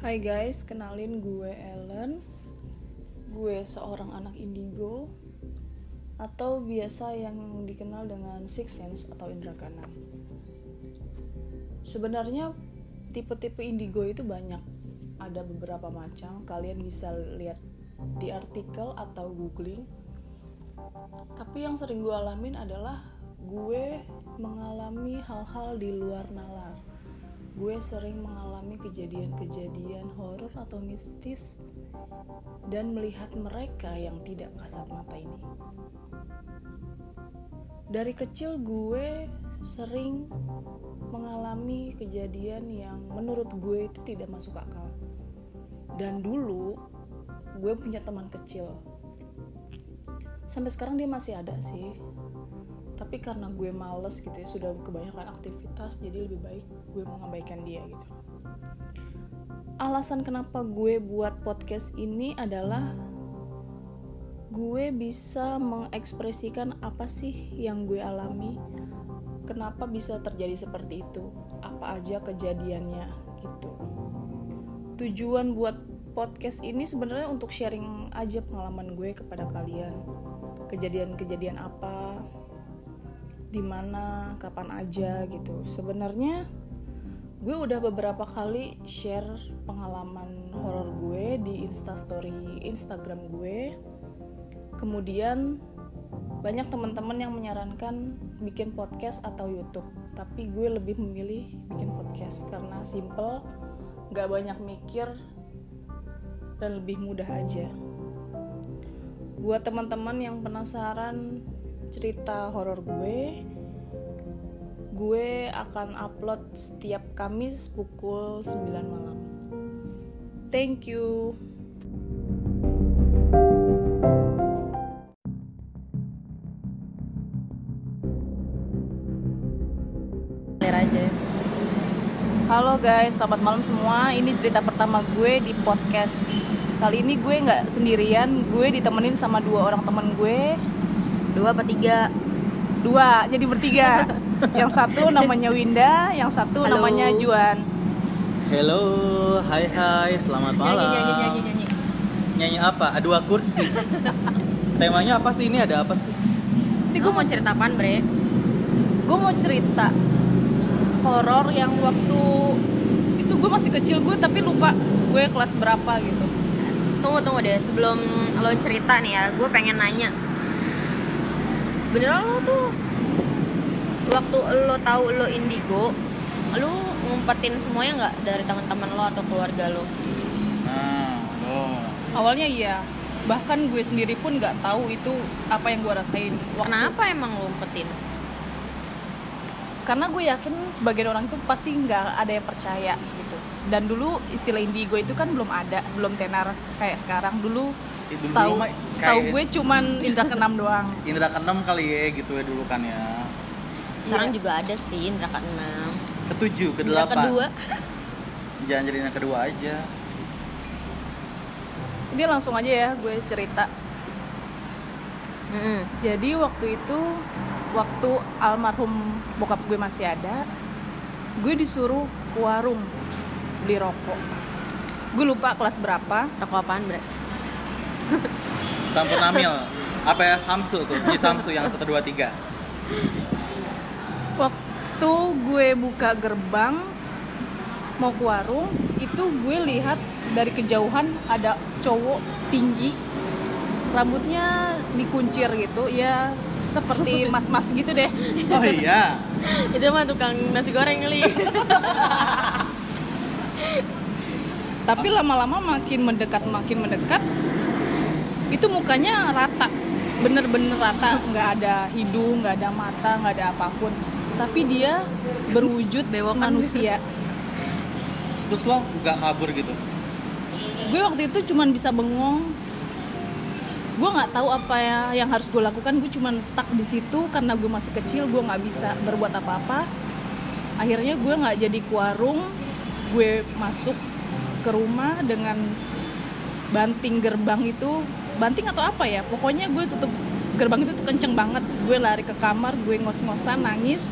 Hai guys, kenalin gue Ellen. Gue seorang anak indigo atau biasa yang dikenal dengan six sense atau indera kanan. Sebenarnya tipe-tipe indigo itu banyak. Ada beberapa macam. Kalian bisa lihat di artikel atau googling. Tapi yang sering gue alamin adalah gue mengalami hal-hal di luar nalar gue sering mengalami kejadian-kejadian horor atau mistis dan melihat mereka yang tidak kasat mata ini. Dari kecil gue sering mengalami kejadian yang menurut gue itu tidak masuk akal. Dan dulu gue punya teman kecil. Sampai sekarang dia masih ada sih tapi karena gue males gitu ya sudah kebanyakan aktivitas jadi lebih baik gue mengabaikan dia gitu. Alasan kenapa gue buat podcast ini adalah gue bisa mengekspresikan apa sih yang gue alami kenapa bisa terjadi seperti itu apa aja kejadiannya gitu. Tujuan buat podcast ini sebenarnya untuk sharing aja pengalaman gue kepada kalian. Kejadian-kejadian apa di mana, kapan aja gitu. Sebenarnya gue udah beberapa kali share pengalaman horor gue di Instastory Instagram gue. Kemudian banyak teman-teman yang menyarankan bikin podcast atau YouTube, tapi gue lebih memilih bikin podcast karena simple, gak banyak mikir, dan lebih mudah aja. Buat teman-teman yang penasaran cerita horor gue gue akan upload setiap Kamis pukul 9 malam thank you Halo guys, selamat malam semua. Ini cerita pertama gue di podcast. Kali ini gue nggak sendirian, gue ditemenin sama dua orang temen gue dua apa tiga dua jadi bertiga yang satu namanya Winda yang satu Halo. namanya Juan Halo, hai hai, selamat malam. nyanyi nyanyi nyanyi nyanyi Nyanyi apa? Dua kursi. Temanya apa sih ini? Ada apa sih? tapi gue mau cerita apaan bre gue mau cerita horor yang waktu itu gue masih kecil gue tapi lupa gue kelas berapa gitu tunggu tunggu deh sebelum lo cerita nih ya gue pengen nanya sebenarnya lo tuh waktu lo tahu lo indigo lo ngumpetin semuanya nggak dari teman-teman lo atau keluarga lo? Nah, lo. awalnya iya. Bahkan gue sendiri pun nggak tahu itu apa yang gue rasain. Waktu- kenapa emang lo ngumpetin? Karena gue yakin sebagian orang itu pasti nggak ada yang percaya gitu. Dan dulu istilah indigo itu kan belum ada belum tenar kayak sekarang. Dulu dulu setahu setahu gue cuman indra keenam doang Indra keenam kali ya gitu ya dulu kan ya. sekarang Iya. juga ada sih indra keenam Ketujuh, indra kedelapan. kedua Jangan jadi yang kedua aja. ini langsung aja ya gue cerita Mm-mm. jadi waktu itu waktu almarhum bokap gue masih ada gue disuruh ke warung beli rokok gue lupa kelas berapa rokok apaan bre Sampo Namil. Apa ya Samsu tuh? Di Samsu yang 1 2 3. waktu gue buka gerbang mau ke warung itu gue lihat dari kejauhan ada cowok tinggi rambutnya dikuncir gitu ya seperti mas-mas gitu deh Oh iya. itu mah tukang nasi goreng kali tapi lama-lama makin mendekat makin mendekat itu mukanya rata. Bener-bener rata. Nggak ada hidung nggak ada mata nggak ada apa pun. Tapi dia berwujud Bewokan manusia. Terus lo nggak kabur gitu? gue waktu itu cuman bisa bengong. Gue nggak tahu apa ya yang harus gue lakukan. Gue cuman stuck di situ karena gue masih kecil gue nggak bisa berbuat apa-apa. Akhirnya gue nggak jadi ke warung. Gue masuk ke rumah dengan banting gerbang itu banting atau apa ya pokoknya gue tutup gerbang itu tuh kenceng banget. Gue lari ke kamar gue ngos-ngosan nangis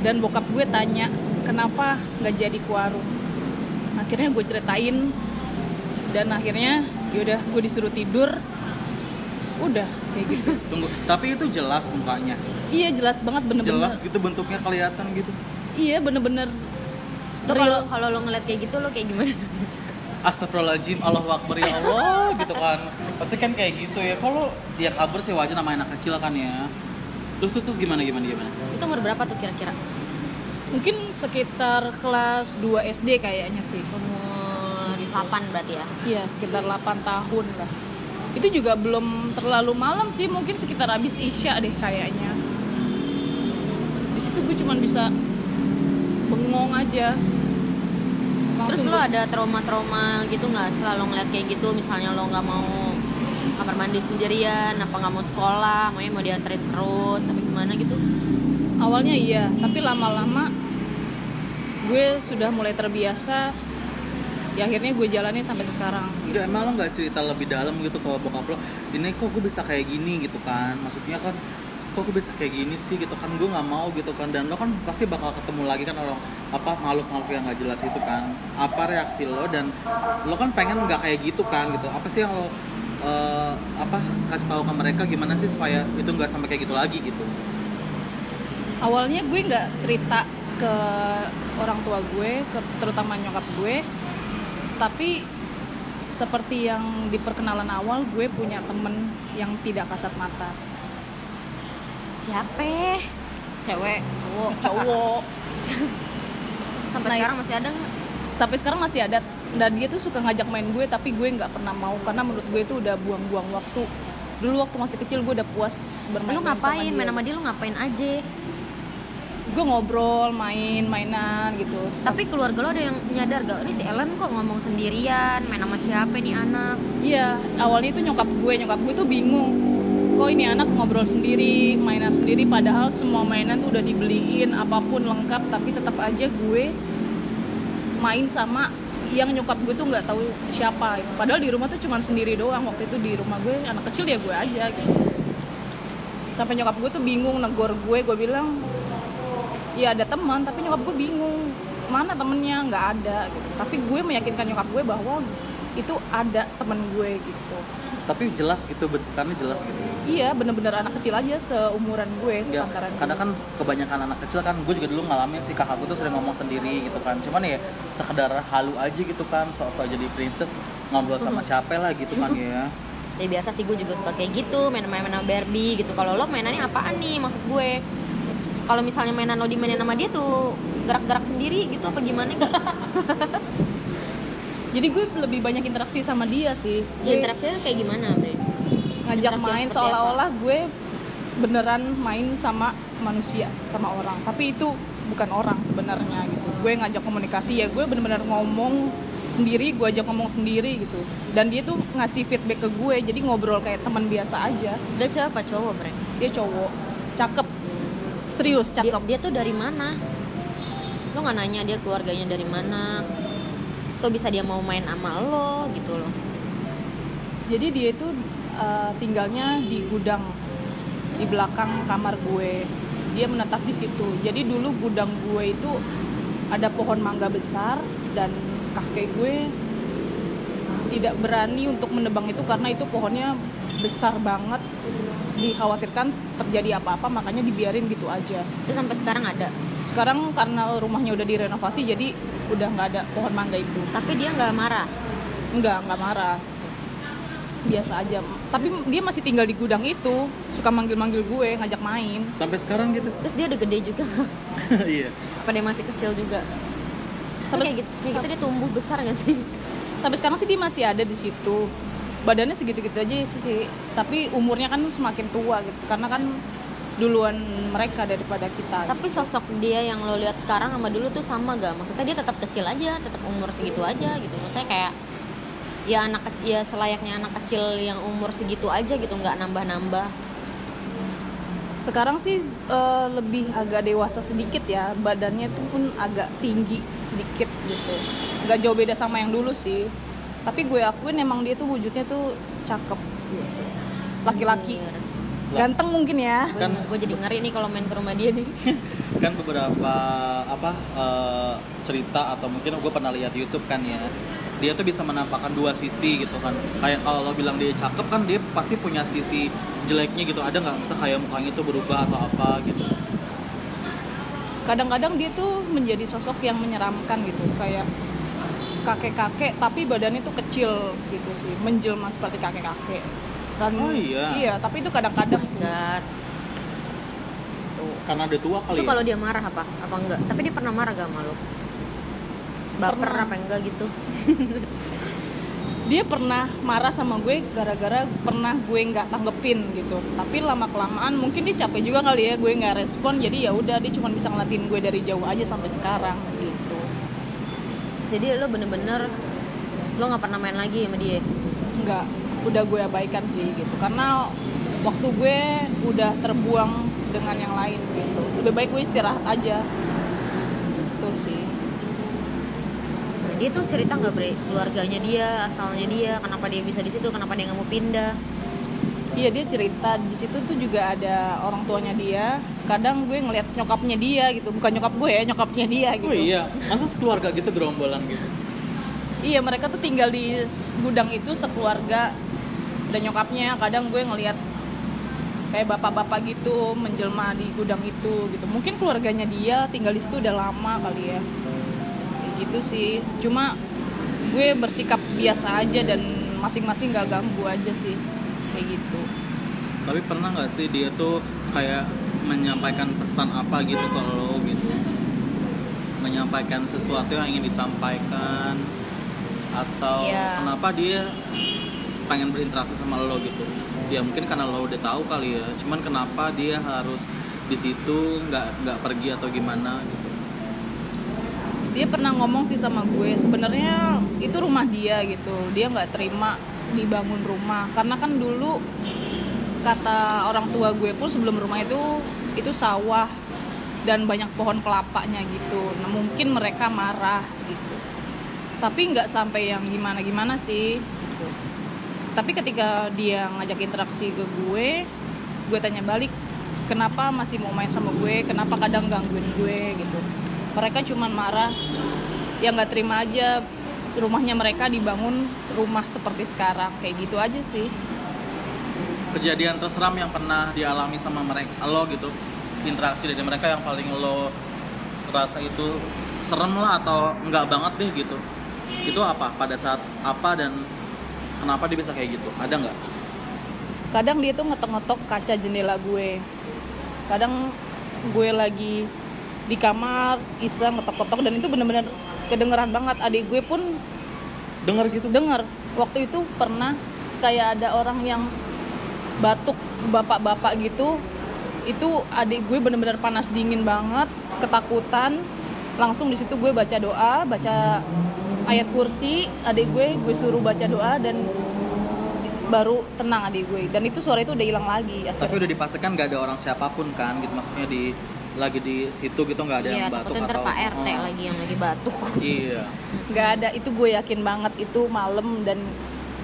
dan bokap gue tanya kenapa nggak jadi ke warung? Akhirnya gue ceritain dan akhirnya yaudah gue disuruh tidur. Udah kayak gitu. Tunggu, tapi itu jelas mukanya. iya jelas banget bener-bener. Jelas gitu bentuknya kelihatan gitu. iya bener-bener. Kalau real. kalau lo ngeliat kayak gitu lo kayak gimana? Astagfirullahaladzim, Allah Akbar ya Allah gitu kan Pasti kan kayak gitu ya. Kalau dia kabur sih wajar nama anak kecil kan ya. Terus terus terus gimana gimana gimana? Itu umur berapa tuh kira-kira? mungkin sekitar kelas 2 SD kayaknya sih. Umur 8 berarti ya. iya sekitar 8 tahun lah. Itu juga belum terlalu malam sih. Mungkin sekitar habis isya deh kayaknya. Di situ gue cuman bisa bengong aja. Terus langsung lo ada trauma-trauma gitu nggak setelah lo ngeliat kayak gitu? Misalnya lo nggak mau kamar mandi sendirian, apa nggak mau sekolah, maunya mau dianterin terus, apa gimana gitu? awalnya iya tapi lama-lama gue sudah mulai terbiasa. Ya akhirnya gue jalanin sampai sekarang. Enggak, emang lo gak cerita lebih dalam gitu ke bokap lo Ini kok gue bisa kayak gini? gitu kan. Maksudnya kan kok gue bisa kayak gini sih? gitu kan. Gue nggak mau gitu kan. Dan lo kan pasti bakal ketemu lagi kan orang apa makhluk-makhluk yang nggak jelas itu kan. Apa reaksi lo dan lo kan pengen nggak kayak gitu kan gitu. Apa sih yang lo eh, apa kasih tahu ke mereka gimana sih supaya itu nggak sampai kayak gitu lagi gitu. Awalnya gue nggak cerita ke orang tua gue ke- terutama nyokap gue. Tapi seperti yang di perkenalan awal gue punya temen yang tidak kasat mata. Siapa? Cewek, cowok, cowok. Sampai Nah, sekarang masih ada nggak? sampai sekarang masih ada dan dia tuh suka ngajak main gue tapi gue nggak pernah mau karena menurut gue itu udah buang-buang waktu dulu waktu masih kecil gue udah puas bermain Lo ngapain? Main sama dia lo ngapain aja? gue ngobrol main mainan gitu Tapi keluarga lo ada yang nyadar gak? Ini si Ellen kok ngomong sendirian, main sama siapa nih anak? Iya, awalnya itu nyokap gue, nyokap gue tuh bingung. Kok ini anak ngobrol sendiri, mainan sendiri, padahal semua mainan tuh udah dibeliin, apa pun lengkap, tapi tetap aja gue main sama yang nyokap gue tuh nggak tahu siapa. Padahal di rumah tuh cuma sendiri doang. Waktu itu di rumah gue anak kecil ya gue aja gitu. Sampai nyokap gue tuh bingung negor gue, gue bilang ya ada teman, tapi nyokap gue bingung mana temennya nggak ada gitu. Tapi gue meyakinkan nyokap gue bahwa itu ada temen gue gitu. tapi jelas gitu bentukannya jelas gitu Iya, bener-bener anak kecil aja seumuran gue, Ya, sepantaran karena gue. kan kebanyakan anak kecil kan gue juga dulu ngalamin sih kakakku tuh sering ngomong sendiri gitu kan cuman ya sekedar halu aja gitu kan soal-soal jadi princess ngobrol sama siapa lah gitu kan ya Ya biasa sih gue juga suka kayak gitu, main-main sama Barbie gitu. Kalau lo mainannya apaan nih maksud gue? Kalau misalnya mainan lo dimainin sama dia tuh gerak-gerak sendiri gitu apa gimana gitu? Jadi gue lebih banyak interaksi sama dia sih. Ya, interaksinya tuh kayak gimana, Bre? Ngajak main seolah-olah gue beneran main sama manusia, sama orang. Tapi itu bukan orang sebenarnya gitu. Gue ngajak komunikasi ya gue bener-bener ngomong sendiri, gue ajak ngomong sendiri gitu. Dan dia tuh ngasih feedback ke gue, jadi ngobrol kayak teman biasa aja. Dia cewek apa cowok, Bre? Dia cowok, cakep, serius Dia, cakep. dia tuh dari mana? Lo nggak nanya dia keluarganya dari mana? Kok bisa dia mau main sama lo gitu loh? Jadi dia itu uh, tinggalnya di gudang di belakang kamar gue. Dia menetap di situ. Jadi dulu gudang gue itu ada pohon mangga besar dan kakek gue tidak berani untuk menebang itu karena itu pohonnya besar banget. Dikhawatirkan terjadi apa-apa makanya dibiarin gitu aja. Itu sampai sekarang ada. Sekarang karena rumahnya udah direnovasi jadi udah nggak ada pohon mangga itu. Tapi dia nggak marah. Enggak, enggak marah. Biasa aja. Tapi dia masih tinggal di gudang itu. Suka manggil-manggil gue, ngajak main. sampai sekarang gitu Terus dia udah gede juga. iya apa dia masih kecil juga? Tapi Sampai, kayak gitu, kayak gitu dia tumbuh besar gak sih? sampai sekarang sih dia masih ada di situ. Badannya segitu-gitu aja sih. Tapi umurnya kan semakin tua gitu. Karena kan duluan mereka daripada kita. Tapi sosok dia yang lo lihat sekarang sama dulu tuh sama gak? Maksudnya dia tetap kecil aja, tetap umur segitu aja gitu. Maksudnya kayak ya anak ya selayaknya anak kecil yang umur segitu aja gitu, nggak nambah-nambah. Sekarang sih eh, lebih agak dewasa sedikit ya. Badannya tuh pun agak tinggi sedikit gitu. Nggak jauh beda sama yang dulu sih. Tapi gue akuin emang dia tuh wujudnya tuh cakep gitu. Laki-laki. Ganteng mungkin ya. Kan- gue jadi ngeri nih kalau main ke rumah dia nih. Kan beberapa apa eh, cerita atau mungkin gue pernah lihat YouTube kan ya. Dia tuh bisa menampakkan dua sisi gitu kan. Kayak kalau lo bilang dia cakep kan dia pasti punya sisi jeleknya gitu. Ada nggak? Bisa kayak mukanya itu berubah atau apa gitu. Kadang-kadang dia tuh menjadi sosok yang menyeramkan gitu. Kayak kakek-kakek tapi badannya tuh kecil gitu sih. Menjelma seperti kakek-kakek dan Oh, iya. iya tapi itu kadang-kadang sih. God. karena dia tua kali itu ya? kalau dia marah apa? Apa enggak? Tapi dia pernah marah gak sama lo? Baper Pernah. apa enggak gitu? Dia pernah marah sama gue gara-gara pernah gue nggak tanggepin gitu. Tapi lama kelamaan mungkin dia capek juga kali ya gue nggak respon. Jadi ya udah dia cuma bisa ngeliatin gue dari jauh aja sampai sekarang gitu. Jadi lo bener-bener lo nggak pernah main lagi sama dia? Nggak udah gue abaikan sih gitu. Karena waktu gue udah terbuang dengan yang lain gitu. Lebih baik gue istirahat aja. Itu sih. Dia tuh cerita nggak bre? Keluarganya dia asalnya dia kenapa dia bisa di situ kenapa dia nggak mau pindah? Iya dia cerita di situ tuh juga ada orang tuanya dia. Kadang gue ngeliat nyokapnya dia gitu. Bukan nyokap gue ya nyokapnya dia gitu. oh iya masa sekeluarga gitu gerombolan gitu? Iya mereka tuh tinggal di gudang itu sekeluarga dan nyokapnya kadang gue ngelihat kayak bapak-bapak gitu menjelma di gudang itu gitu. Mungkin keluarganya dia tinggal di situ udah lama kali ya. Kayak gitu sih. Cuma gue bersikap biasa aja dan masing-masing gak ganggu aja sih. Kayak gitu. Tapi pernah nggak sih dia tuh kayak menyampaikan pesan apa gitu ke lo gitu? Menyampaikan sesuatu yang ingin disampaikan? Atau Iya. kenapa dia pengen berinteraksi sama lo gitu. Ya mungkin karena lo udah tahu kali ya. Cuman kenapa dia harus di situ nggak nggak pergi atau gimana gitu. Dia pernah ngomong sih sama gue sebenarnya itu rumah dia gitu. Dia nggak terima dibangun rumah. Karena kan dulu kata orang tua gue pun sebelum rumah itu itu sawah dan banyak pohon kelapanya gitu. Nah mungkin mereka marah gitu. Tapi nggak sampai yang gimana gimana sih gitu. Tapi ketika dia ngajak interaksi ke gue gue tanya balik kenapa masih mau main sama gue? Kenapa kadang gangguin gue? Gitu. Mereka cuman marah ya nggak terima aja rumahnya mereka dibangun rumah seperti sekarang. Kayak gitu aja sih. Kejadian terseram yang pernah dialami sama mereka lo gitu. Interaksi dari mereka yang paling lo rasa itu serem lah atau enggak banget deh gitu. Itu apa? Pada saat apa dan kenapa dia bisa kayak gitu? Ada nggak? Kadang dia tuh ngetok-ngetok kaca jendela gue. Kadang gue lagi di kamar iseng ngetok-ngetok dan itu bener-bener kedengeran banget. Adik gue pun dengar gitu? Denger. Waktu itu pernah kayak ada orang yang batuk bapak-bapak gitu. Itu adik gue bener-bener panas dingin banget ketakutan. Langsung di situ gue baca doa baca ayat kursi adik gue gue suruh baca doa dan baru tenang adik gue. Dan itu suara itu udah hilang lagi tapi akhirnya. udah dipastikan nggak ada orang siapa pun kan gitu. Maksudnya di lagi di situ gitu nggak ada iya yang batuk atau pak rt Oh, lagi yang lagi batuk. Iya. Nggak ada itu gue yakin banget itu malam dan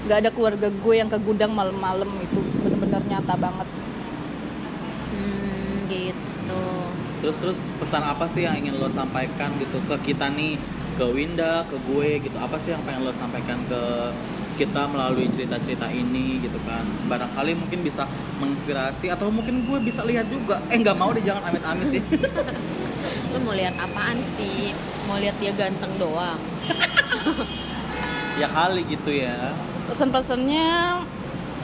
nggak ada keluarga gue yang ke gudang malam-malam itu bener-bener nyata banget. Hmm gitu. Terus terus pesan apa sih yang ingin lo sampaikan gitu ke kita nih ke Winda ke gue gitu. Apa sih yang pengen lo sampaikan ke kita melalui cerita-cerita ini gitu kan? Barangkali mungkin bisa menginspirasi atau mungkin gue bisa lihat juga. Eh nggak mau deh jangan amit-amit ya lu mau lihat apaan sih? Mau lihat dia ganteng doang? Ya kali gitu ya. Pesan-pesannya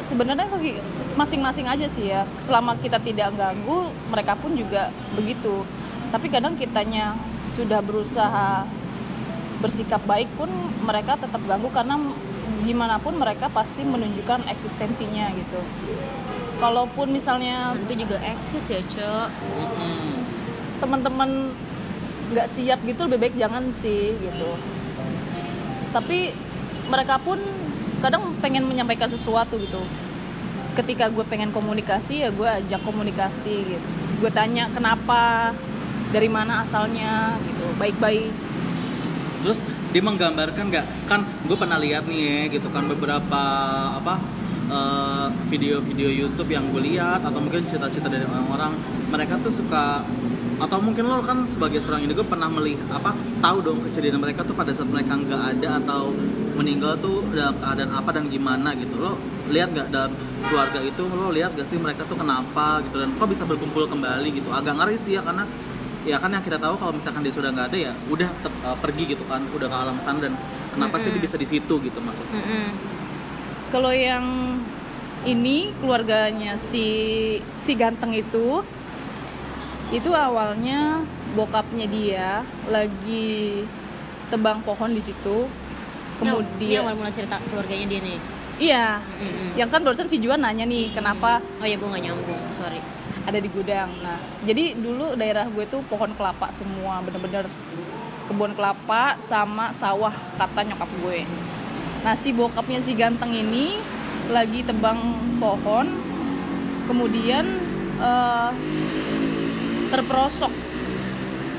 sebenarnya lagi masing-masing aja sih ya. Selama kita tidak ganggu mereka pun juga begitu. Tapi kadang kitanya sudah berusaha bersikap baik pun mereka tetap ganggu karena gimana pun mereka pasti menunjukkan eksistensinya gitu. Kalaupun misalnya itu juga eksis ya cok. Teman-teman nggak siap gitu lebih baik jangan sih gitu. Tapi mereka pun kadang pengen menyampaikan sesuatu gitu. Ketika gue pengen komunikasi ya gue ajak komunikasi gitu. Gue tanya kenapa dari mana asalnya gitu. Baik-baik terus dia menggambarkan nggak? Kan gue pernah lihat nih ya gitu kan beberapa apa eh, video-video YouTube yang gue lihat atau mungkin cerita-cerita dari orang-orang. Mereka tuh suka atau mungkin lo kan sebagai seorang indigo pernah melihat apa tahu dong kejadian mereka tuh pada saat mereka nggak ada atau meninggal tuh dalam keadaan apa dan gimana gitu. Lo lihat nggak dalam keluarga itu? Lo lihat gak sih mereka tuh kenapa gitu? Dan kok bisa berkumpul kembali gitu? Agak ngeri sih ya karena ya kan yang kita tahu kalau misalkan dia sudah nggak ada ya udah ter- eh, pergi gitu kan udah ke alam sana dan kenapa sih dia bisa di situ gitu maksudnya Mm-mm. Kalau yang ini keluarganya si si ganteng itu itu awalnya bokapnya dia lagi tebang pohon di situ. ini Kemudian awal mula cerita keluarganya dia nih iya, Mm-mm. yang kan barusan si Juan nanya nih kenapa oh ya gue nggak nyambung sorry ada di gudang. Nah, jadi dulu daerah gue tuh pohon kelapa semua, bener-bener kebun kelapa sama sawah kata nyokap gue. Nah, si bokapnya si ganteng ini lagi tebang pohon, kemudian eh, terperosok.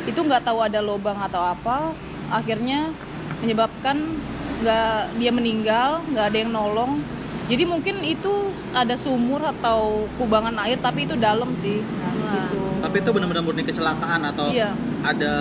Itu nggak tahu ada lubang atau apa, akhirnya menyebabkan nggak dia meninggal, nggak ada yang nolong. Jadi mungkin itu ada sumur atau kubangan air tapi itu dalam sih. Nah, di Wah. situ. tapi itu benar-benar murni kecelakaan atau Iya. ada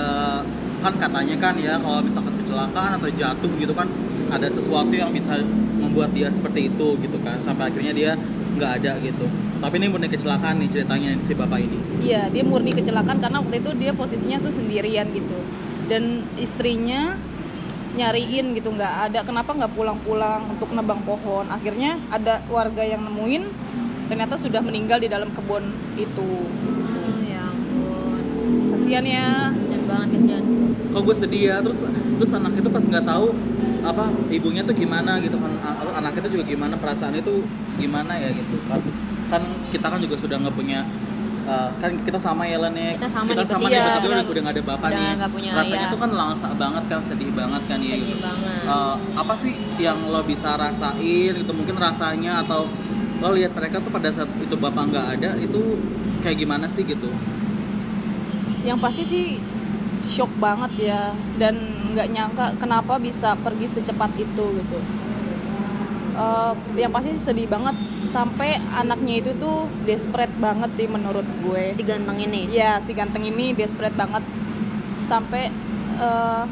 kan katanya kan ya kalau misalkan kecelakaan atau jatuh gitu kan ada sesuatu yang bisa membuat dia seperti itu gitu kan sampai akhirnya dia nggak ada gitu tapi ini murni kecelakaan nih ceritanya si bapak ini Iya, dia murni kecelakaan karena waktu itu dia posisinya tuh sendirian gitu. Dan istrinya nyariin gitu nggak ada kenapa nggak pulang-pulang untuk nebang pohon? Akhirnya ada warga yang nemuin ternyata sudah meninggal di dalam kebun itu. Oh ya ampun. Kasihan ya. Kasian banget kasian. Kok gue sedih ya? Terus terus anak itu pas nggak tahu apa ibunya tuh gimana gitu kan? Anak itu juga gimana? Perasaan itu gimana ya gitu kan? Kan kita kan juga sudah nggak punya uh, kan kita sama ya Len ya. Kita sama nih, nih iya, betul benar. udah nggak ada bapak Udah nih. punya rasanya ayah. tuh kan langsa banget kan sedih banget kan ya sedih gitu banget. Uh, apa sih yang lo bisa rasain gitu? Mungkin rasanya atau lo lihat mereka tuh pada saat itu bapak nggak ada itu kayak gimana sih gitu? Yang pasti sih shock banget ya. Dan nggak nyangka kenapa bisa pergi secepat itu gitu Eh, yang pasti sedih banget. Sampai anaknya itu tuh desperate banget sih menurut gue. Si ganteng ini? Iya si ganteng ini desperate banget. Sampai eh,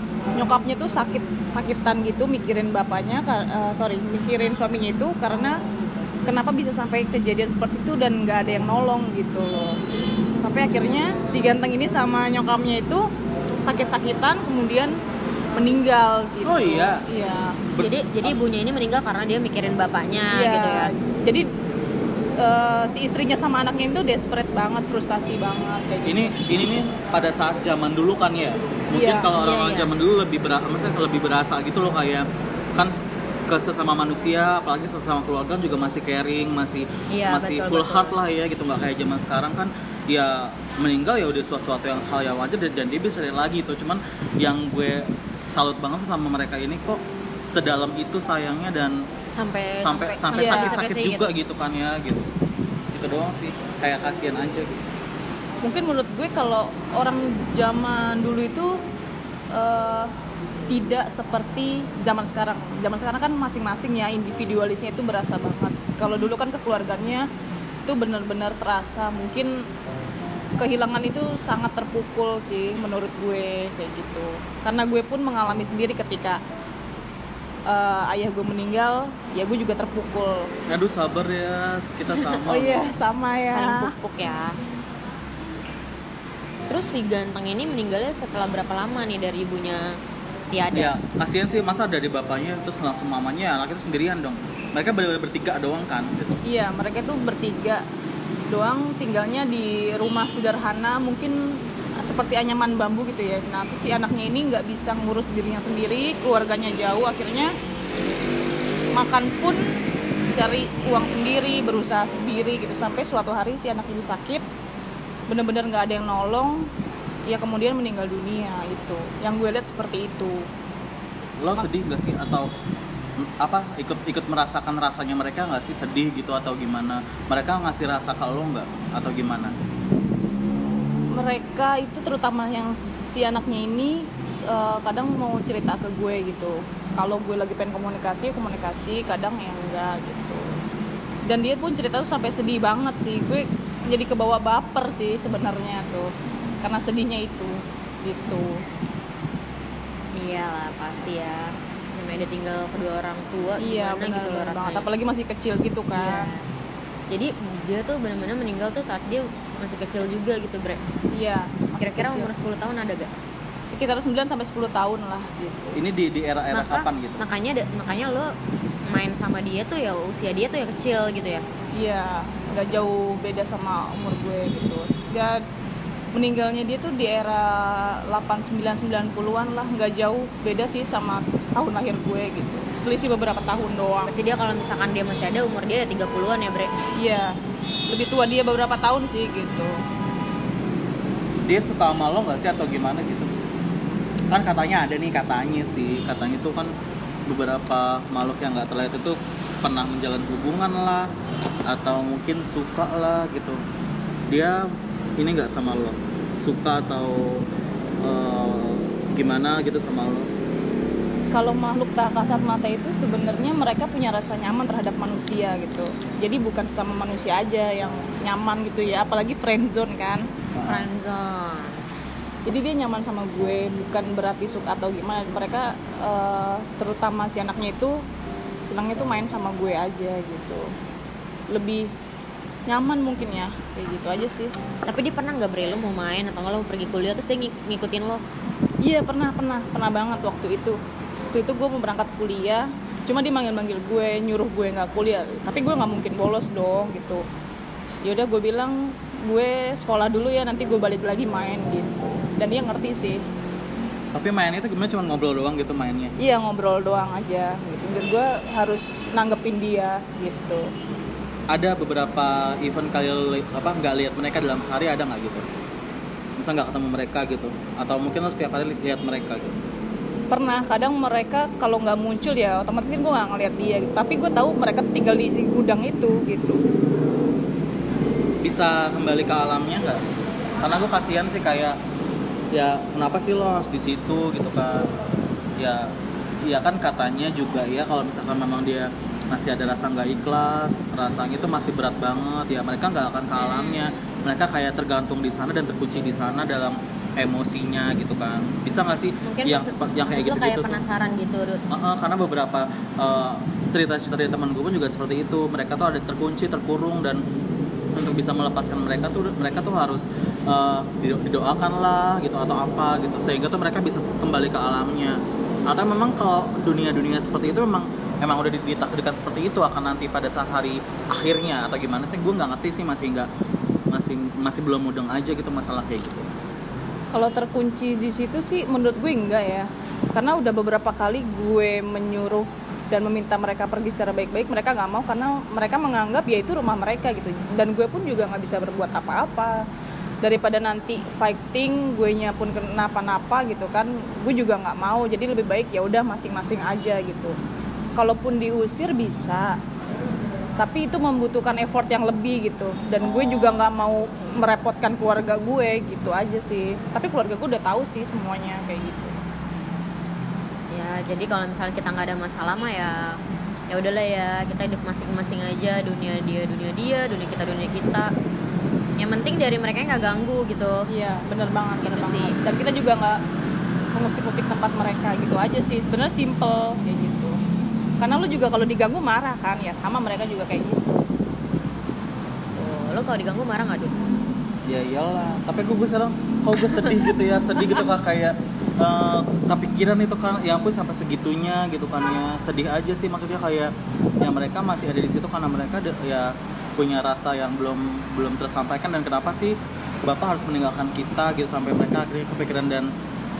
nyokapnya tuh sakit sakitan gitu mikirin bapaknya eh, sorry mikirin suaminya itu karena kenapa bisa sampai kejadian seperti itu dan nggak ada yang nolong gitu loh. Sampai akhirnya si ganteng ini sama nyokapnya itu sakit-sakitan kemudian meninggal gitu Oh, iya? iya Ber- jadi jadi ibunya ini meninggal karena dia mikirin bapaknya Iya, gitu ya jadi eh, si istrinya sama anaknya itu desperate banget frustasi banget kayak gitu. ini ini nih pada saat zaman dulu kan ya mungkin Iya, kalau iya, orang-orang iya. zaman dulu lebih berasa maksudnya lebih berasa gitu loh kayak kan ke sesama manusia apalagi sesama keluarga juga masih caring masih Iya, masih betul, full betul. heart lah ya gitu nggak kayak zaman sekarang kan dia meninggal ya udah sesuatu yang hal yang wajar dan, dan dia bisa lagi tuh cuman yang gue salut banget sama mereka ini kok sedalam itu sayangnya dan sampai sampai sampai Iya. sakit-sakit sampai juga segitu. gitu kan ya gitu itu doang sih kayak kasihan aja gitu mungkin menurut gue kalau orang zaman dulu itu eh, tidak seperti zaman sekarang zaman sekarang kan masing-masing ya individualisnya itu berasa banget kalau dulu kan kekeluarganya itu benar-benar terasa mungkin kehilangan itu sangat terpukul sih menurut gue kayak gitu. Karena gue pun mengalami sendiri ketika eh, ayah gue meninggal ya gue juga terpukul. Aduh sabar ya kita sama. Oh iya sama ya. Saling pupuk ya. Terus si ganteng ini meninggalnya setelah berapa lama nih dari ibunya tiada? Ya, kasihan sih masa dari bapaknya terus langsung mamanya anak itu sendirian dong. Mereka benar-benar bertiga doang kan gitu. Iya, mereka itu bertiga doang tinggalnya di rumah sederhana, mungkin seperti anyaman bambu gitu ya. Nah, terus si anaknya ini nggak bisa ngurus dirinya sendiri, keluarganya jauh, akhirnya makan pun cari uang sendiri, berusaha sendiri gitu. Sampai suatu hari si anak ini sakit, bener-bener nggak ada yang nolong, ya kemudian meninggal dunia itu. Yang gue lihat seperti itu. Lo sedih gak sih atau apa ikut ikut merasakan rasanya mereka nggak sih sedih gitu atau gimana? Mereka ngasih rasa ke lo nggak? Atau gimana? mereka itu terutama yang si anaknya ini eh, kadang mau cerita ke gue gitu. Kalau gue lagi pengen komunikasi ya komunikasi kadang ya enggak gitu. Dan dia pun cerita tuh sampai sedih banget sih. Gue jadi kebawa baper sih sebenarnya tuh karena sedihnya itu gitu. Iyalah pasti ya namanya udah tinggal kedua orang tua iya gimana benar gitu loh banget. rasanya. Apalagi masih kecil gitu Iya. kan jadi dia tuh benar-benar meninggal tuh saat dia masih kecil juga gitu bre. Iya kira-kira umur 10 tahun ada gak sekitar 9 sampai 10 tahun lah gitu. Ini di di era-era Maka- kapan gitu? makanya ada- makanya lo main sama dia tuh ya usia dia tuh ya kecil gitu ya? Iya, nggak jauh beda sama umur gue gitu. Dan meninggalnya dia tuh di era 89 90-an lah, nggak jauh beda sih sama tahun lahir gue gitu. Selisih beberapa tahun doang. berarti dia kalau misalkan dia masih ada umur dia ya 30-an ya bre Iya. Lebih tua dia beberapa tahun sih gitu. dia suka sama lo nggak sih atau gimana gitu kan katanya ada nih katanya sih katanya tuh kan beberapa makhluk yang nggak terlihat itu pernah menjalin hubungan lah atau mungkin suka lah gitu dia ini nggak sama lo suka atau eh, gimana gitu sama lo Kalau makhluk tak kasat mata itu sebenarnya mereka punya rasa nyaman terhadap manusia gitu. Jadi bukan sama manusia aja yang nyaman gitu ya, apalagi friendzone kan. friendzone jadi dia nyaman sama gue bukan berarti suka atau gimana. Mereka eh, terutama si anaknya itu senangnya tuh main sama gue aja gitu. Lebih nyaman mungkin ya kayak gitu aja sih. Tapi dia pernah nggak bre lo mau main atau nggak? Lo pergi kuliah terus dia ngik- ngikutin lo? Iya pernah pernah pernah banget waktu itu waktu itu gue mau berangkat kuliah. Cuma dia manggil-manggil gue nyuruh gue nggak kuliah. Tapi gue nggak mungkin bolos dong gitu. Yaudah gue bilang gue sekolah dulu ya nanti gue balik lagi main gitu. Dan dia ngerti sih. Tapi mainnya itu gimana? Cuma ngobrol doang gitu mainnya? Iya ngobrol doang aja gitu. Dan gue harus nanggepin dia gitu. ada beberapa event kalian li- apa nggak lihat mereka dalam sehari ada nggak gitu? Misal nggak ketemu mereka gitu? Atau mungkin lo setiap hari li- lihat mereka gitu Pernah kadang mereka kalau nggak muncul ya otomatis kan gue nggak ngeliat dia. Gitu. Tapi gue tahu mereka tuh tinggal di gudang itu gitu. bisa kembali ke alamnya nggak karena gue kasihan sih kayak ya kenapa sih lo harus di situ gitu kan ya ya kan katanya juga ya kalau misalkan memang dia masih ada rasa nggak ikhlas rasanya itu masih berat banget ya mereka nggak akan ke alamnya mereka kayak tergantung di sana dan terkunci di sana dalam emosinya gitu kan. Bisa nggak sih mungkin yang sepa- yang kayak gitu kayak gitu penasaran gitu Dut Heeh, karena beberapa eh, cerita-cerita dari teman gue pun juga seperti itu. Mereka tuh ada terkunci terkurung dan untuk bisa melepaskan mereka tuh mereka tuh harus dido- didoakan lah gitu atau apa gitu. Sehingga tuh mereka bisa kembali ke alamnya. Atau memang kalau dunia-dunia seperti itu memang emang udah ditakdirkan seperti itu akan nanti pada saat hari akhirnya atau gimana sih? Gue nggak ngerti sih masih nggak masih masih belum mudeng aja gitu masalah kayak gitu Kalau terkunci di situ sih menurut gue enggak ya. Karena udah beberapa kali gue menyuruh dan meminta mereka pergi secara baik-baik mereka nggak mau karena mereka menganggap ya itu rumah mereka gitu. Dan gue pun juga nggak bisa berbuat apa-apa. Daripada nanti fighting gue nya pun kenapa-napa gitu kan gue juga nggak mau. Jadi lebih baik ya udah masing-masing aja gitu. Kalaupun diusir bisa tapi itu membutuhkan effort yang lebih gitu. Dan gue juga nggak mau merepotkan keluarga gue gitu aja sih. Tapi keluarga gue udah tahu sih semuanya kayak gitu. Ya jadi kalau misalnya kita nggak ada masalah mah ya ya udahlah ya kita hidup masing-masing aja dunia dia dunia dia dunia kita dunia kita. Yang penting dari mereka nggak ganggu gitu. Iya bener banget bener Gitu banget. sih. dan kita juga nggak mengusik-usik tempat mereka gitu aja sih. Sebenarnya simple kayak gitu karena lu juga kalau diganggu marah kan ya sama mereka juga kayak gitu. Tuh, lo kalau diganggu marah nggak Dut? ya iyalah tapi gue sekarang kok gue sedih gitu ya sedih gitu kak. Kayak eh, kepikiran itu kan ya ampun sampai segitunya gitu kan ya. Sedih aja sih maksudnya kayak ya mereka masih ada di situ karena mereka de- ya punya rasa yang belum belum tersampaikan. Dan kenapa sih bapak harus meninggalkan kita gitu sampai mereka akhirnya kepikiran dan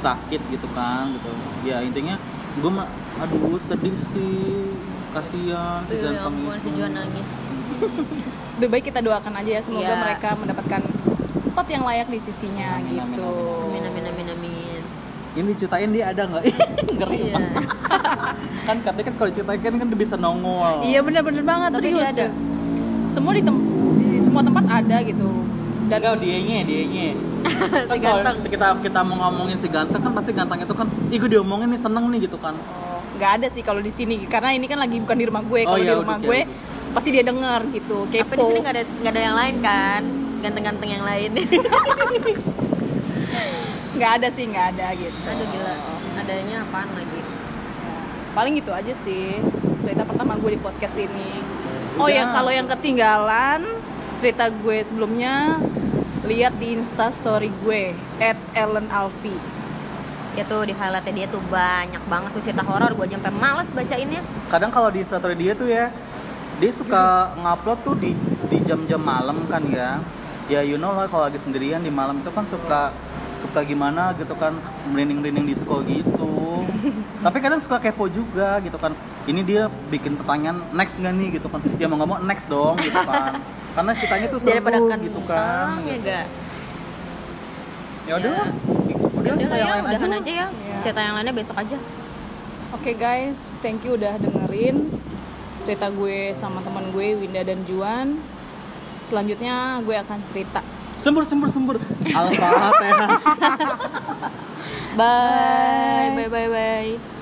sakit gitu kan gitu. Ya intinya gue mah aduh sedih sih kasihan si ya ganteng ampun si. Juan nangis lebih baik kita doakan aja ya semoga Iya. mereka mendapatkan tempat yang layak di sisinya Amin, amin, gitu amin amin amin amin ini diceritain dia ada nggak ngeri iya banget. kan katanya kan kalau diceritain kan dia bisa nongol Iya bener-bener banget Tapi serius dia ada. Semua di, tem- di semua tempat ada gitu. Dan Enggak dianya dianya kan Si kalau ganteng. kita kita mau ngomongin si ganteng kan pasti ganteng itu kan ih gue diomongin nih seneng nih gitu kan Oh, nggak ada sih kalau di sini karena ini kan lagi bukan di rumah gue. Oh, Kalau iya, di rumah udah, gue ya, pasti dia denger gitu kepo Tapi di sini nggak ada nggak ada yang lain kan? Ganteng-ganteng yang lain. nggak ada sih nggak ada gitu Aduh gila. Adanya apaan lagi? Ya, paling gitu aja sih cerita pertama gue di podcast ini oh ya kalau yang ketinggalan cerita gue sebelumnya lihat di insta story gue at Ellen Alfi Ya tuh di highlightnya dia tuh banyak banget tuh cerita horor. Gue sampai males bacainnya. kadang kalau di instastory dia tuh ya dia suka ngupload tuh di di jam-jam malam kan ya ya you know lah kalau lagi sendirian di malam itu kan suka suka gimana gitu kan merinding-merinding disco gitu tapi kadang suka kepo juga gitu kan ini dia bikin pertanyaan next nggak nih gitu kan ya mau nggak mau next dong gitu kan karena ceritanya tuh seru Daripada kan gitu kan ya gitu. ya udah lah udah Udah cerita yang ya, lain aja aja ya. Iya. Cerita yang lainnya besok aja. Oke guys, thank you udah dengerin cerita gue sama teman gue Winda dan Juan selanjutnya gue akan cerita. Sembur sembur sembur. Alhamdulillah bye. Bye bye bye.